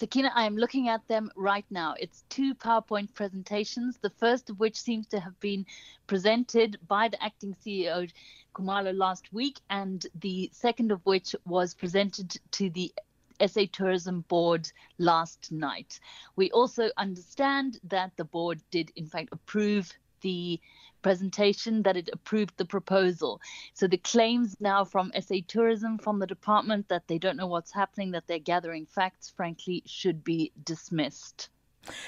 Sakina, I am looking at them right now. It's two PowerPoint presentations, the first of which seems to have been presented by the acting CEO, Khumalo, last week, and the second of which was presented to the SA Tourism Board last night. We also understand that the board did, in fact, approve the presentation that it approved the proposal. So the claims now from SA Tourism, from the department, that they don't know what's happening, that they're gathering facts, frankly, should be dismissed.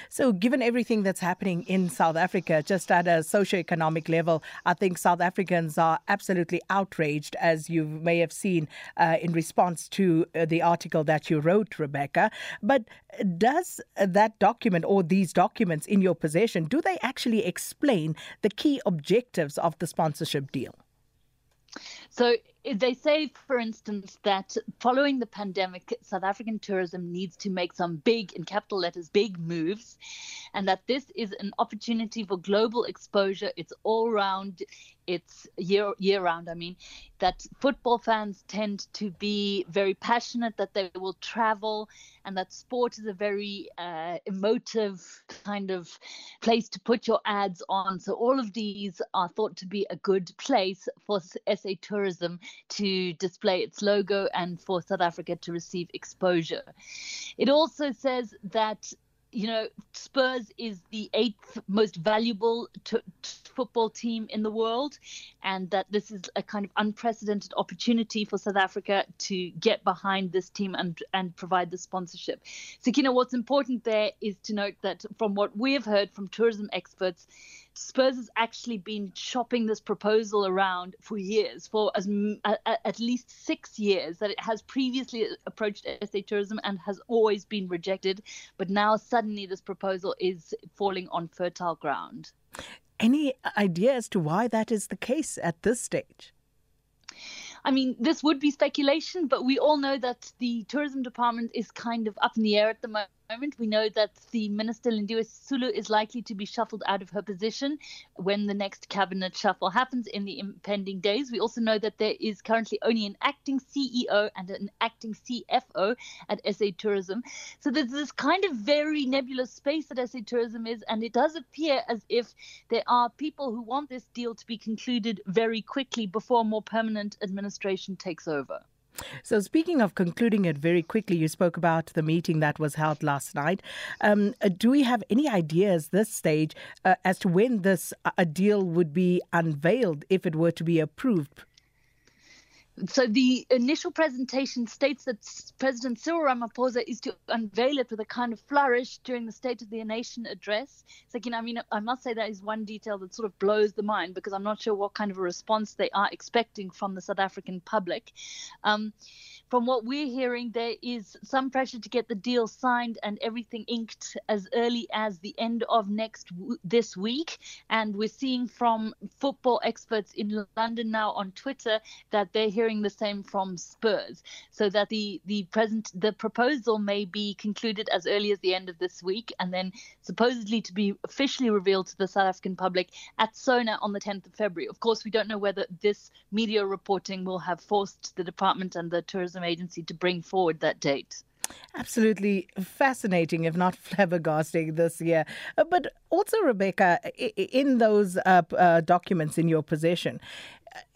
So, given everything that's happening in South Africa, just at a socio-economic level, I think South Africans are absolutely outraged, as you may have seen uh, in response to uh, the article that you wrote, Rebecca. But does that document or these documents in your possession do they actually explain the key objectives of the sponsorship deal? So they say, for instance, that following the pandemic, South African tourism needs to make some big, in capital letters, big moves, and that this is an opportunity for global exposure. It's all round, it's year year round. I mean, that football fans tend to be very passionate, that they will travel, and that sport is a very uh, emotive kind of place to put your ads on. So all of these are thought to be a good place for SA tourism to display its logo and for South Africa to receive exposure. It also says that you know, Spurs is the eighth most valuable t- t- football team in the world, and that this is a kind of unprecedented opportunity for South Africa to get behind this team and and provide the sponsorship. So, you know, what's important there is to note that from what we have heard from tourism experts, Spurs has actually been shopping this proposal around for years, for as at least six years. That it has previously approached SA Tourism and has always been rejected, but now suddenly this proposal is falling on fertile ground. Any idea as to why that is the case at this stage? I mean, this would be speculation, but we all know that the tourism department is kind of up in the air at the moment moment, we know that the Minister Lindiwe Sisulu is likely to be shuffled out of her position when the next cabinet shuffle happens in the impending days. We also know that there is currently only an acting CEO and an acting CFO at SA Tourism. So there's this kind of very nebulous space that SA Tourism is, and it does appear as if there are people who want this deal to be concluded very quickly before more permanent administration takes over. So, speaking of concluding it very quickly, you spoke about the meeting that was held last night. Um, uh, do we have any ideas this stage uh, as to when this uh, a deal would be unveiled if it were to be approved? So the initial presentation states that President Cyril Ramaphosa is to unveil it with a kind of flourish during the State of the Nation address. So, you know, I mean, I must say that is one detail that sort of blows the mind because I'm not sure what kind of a response they are expecting from the South African public. Um, from what we're hearing, there is some pressure to get the deal signed and everything inked as early as the end of next w- this week. And we're seeing from football experts in London now on Twitter that they're hearing the same from Spurs, so that the the present the proposal may be concluded as early as the end of this week, and then supposedly to be officially revealed to the South African public at SONA on the 10th of February. Of course, we don't know whether this media reporting will have forced the department and the Tourism Agency to bring forward that date. Absolutely fascinating, if not flabbergasting, this year. Uh, but also, Rebecca, in those uh, uh, documents in your possession,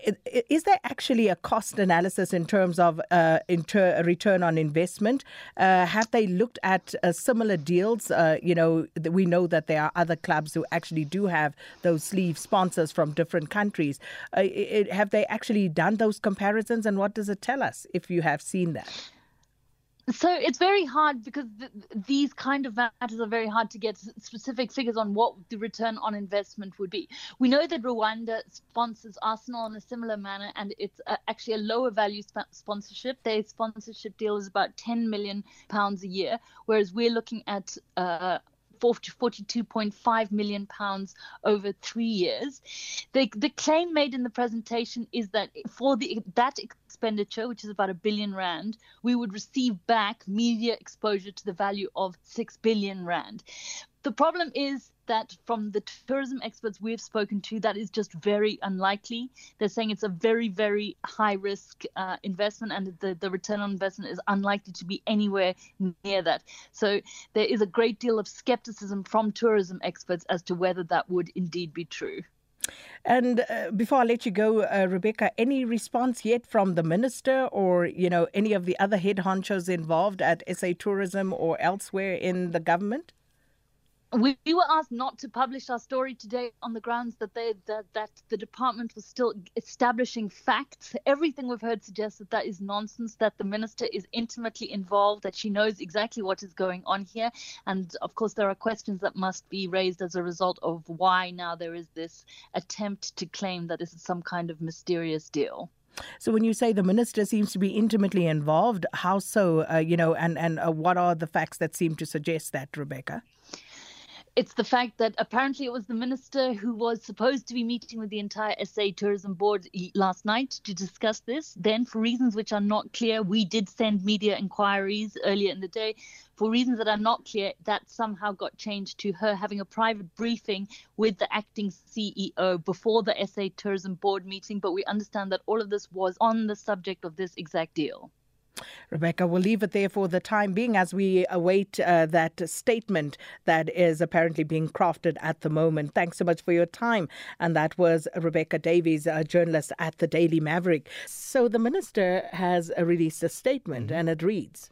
uh, is there actually a cost analysis in terms of uh, inter- return on investment? Uh, have they looked at uh, similar deals? Uh, you know, we know that there are other clubs who actually do have those sleeve sponsors from different countries. Uh, it, have they actually done those comparisons, and what does it tell us if you have seen that? So it's very hard because th- these kind of matters are very hard to get specific figures on what the return on investment would be. We know that Rwanda sponsors Arsenal in a similar manner, and it's uh, actually a lower value sp- sponsorship. Their sponsorship deal is about 10 million pounds a year, whereas we're looking at uh, 42.5 million pounds over three years. The, the claim made in the presentation is that for the that expenditure, which is about a billion rand, we would receive back media exposure to the value of six billion rand. The problem is that from the tourism experts we've spoken to, that is just very unlikely. They're saying it's a very, very high risk uh, investment and the, the return on investment is unlikely to be anywhere near that. So there is a great deal of skepticism from tourism experts as to whether that would indeed be true. And uh, before I let you go, uh, Rebecca, any response yet from the minister or you know any of the other head honchos involved at SA Tourism or elsewhere in the government? We, we, were asked not to publish our story today on the grounds that they that, that the department was still establishing facts. Everything we've heard suggests that that is nonsense. That the minister is intimately involved. That she knows exactly what is going on here. And of course, there are questions that must be raised as a result of why now there is this attempt to claim that this is some kind of mysterious deal. So when you say the minister seems to be intimately involved, how so? Uh, you know, and and uh, what are the facts that seem to suggest that, Rebecca? It's the fact that apparently it was the minister who was supposed to be meeting with the entire SA Tourism Board last night to discuss this. Then, for reasons which are not clear, we did send media inquiries earlier in the day. For reasons that are not clear, that somehow got changed to her having a private briefing with the acting CEO before the SA Tourism Board meeting. But we understand that all of this was on the subject of this exact deal. Rebecca, we'll leave it there for the time being as we await uh, that statement that is apparently being crafted at the moment. Thanks so much for your time. And that was Rebecca Davies, a journalist at the Daily Maverick. So the minister has released a statement, mm-hmm. and it reads.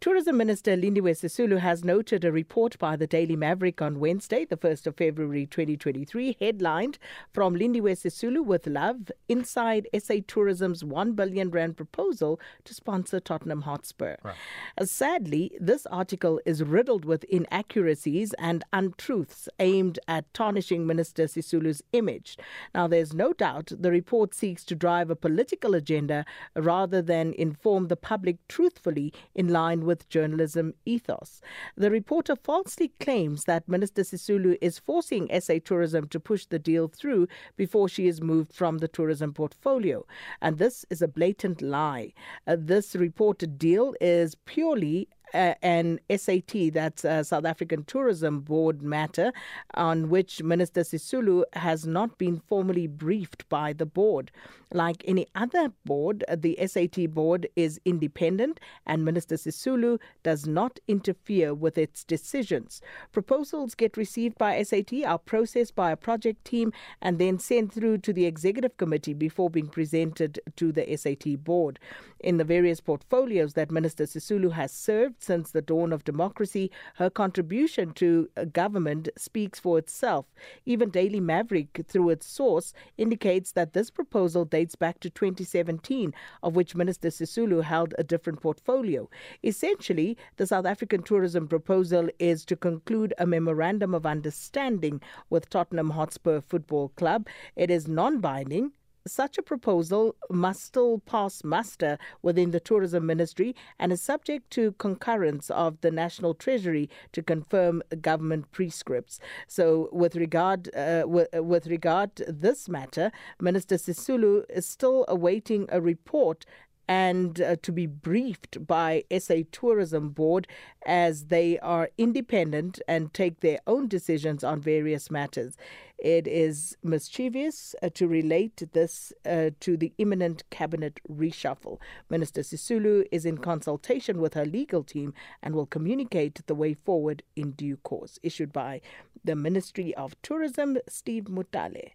Tourism Minister Lindiwe Sisulu has noted a report by the Daily Maverick on Wednesday, the 1st of February 2023, headlined From Lindiwe Sisulu with Love Inside SA Tourism's 1 billion rand proposal to sponsor Tottenham Hotspur. Right. Uh, sadly, this article is riddled with inaccuracies and untruths aimed at tarnishing Minister Sisulu's image. Now, there's no doubt the report seeks to drive a political agenda rather than inform the public truthfully in line with journalism ethos. The reporter falsely claims that Minister Sisulu is forcing SA Tourism to push the deal through before she is moved from the tourism portfolio. And this is a blatant lie. Uh, this reported deal is purely uh, an SAT, that's a South African Tourism Board matter, on which Minister Sisulu has not been formally briefed by the board. Like any other board, the SAT board is independent and Minister Sisulu does not interfere with its decisions. Proposals get received by SAT, are processed by a project team, and then sent through to the executive committee before being presented to the SAT board. In the various portfolios that Minister Sisulu has served since the dawn of democracy, her contribution to government speaks for itself. Even Daily Maverick, through its source, indicates that this proposal dates back to 2017, of which Minister Sisulu held a different portfolio. Essentially, the South African tourism proposal is to conclude a memorandum of understanding with Tottenham Hotspur Football Club. It is non binding such a proposal must still pass muster within the Tourism Ministry and is subject to concurrence of the National Treasury to confirm government prescripts. So, with regard uh, with, with regard this matter, Minister Sisulu is still awaiting a report and uh, to be briefed by SA Tourism Board as they are independent and take their own decisions on various matters. It is mischievous uh, to relate this uh, to the imminent cabinet reshuffle. Minister Sisulu is in consultation with her legal team and will communicate the way forward in due course. Issued by the Ministry of Tourism, Steve Mutale.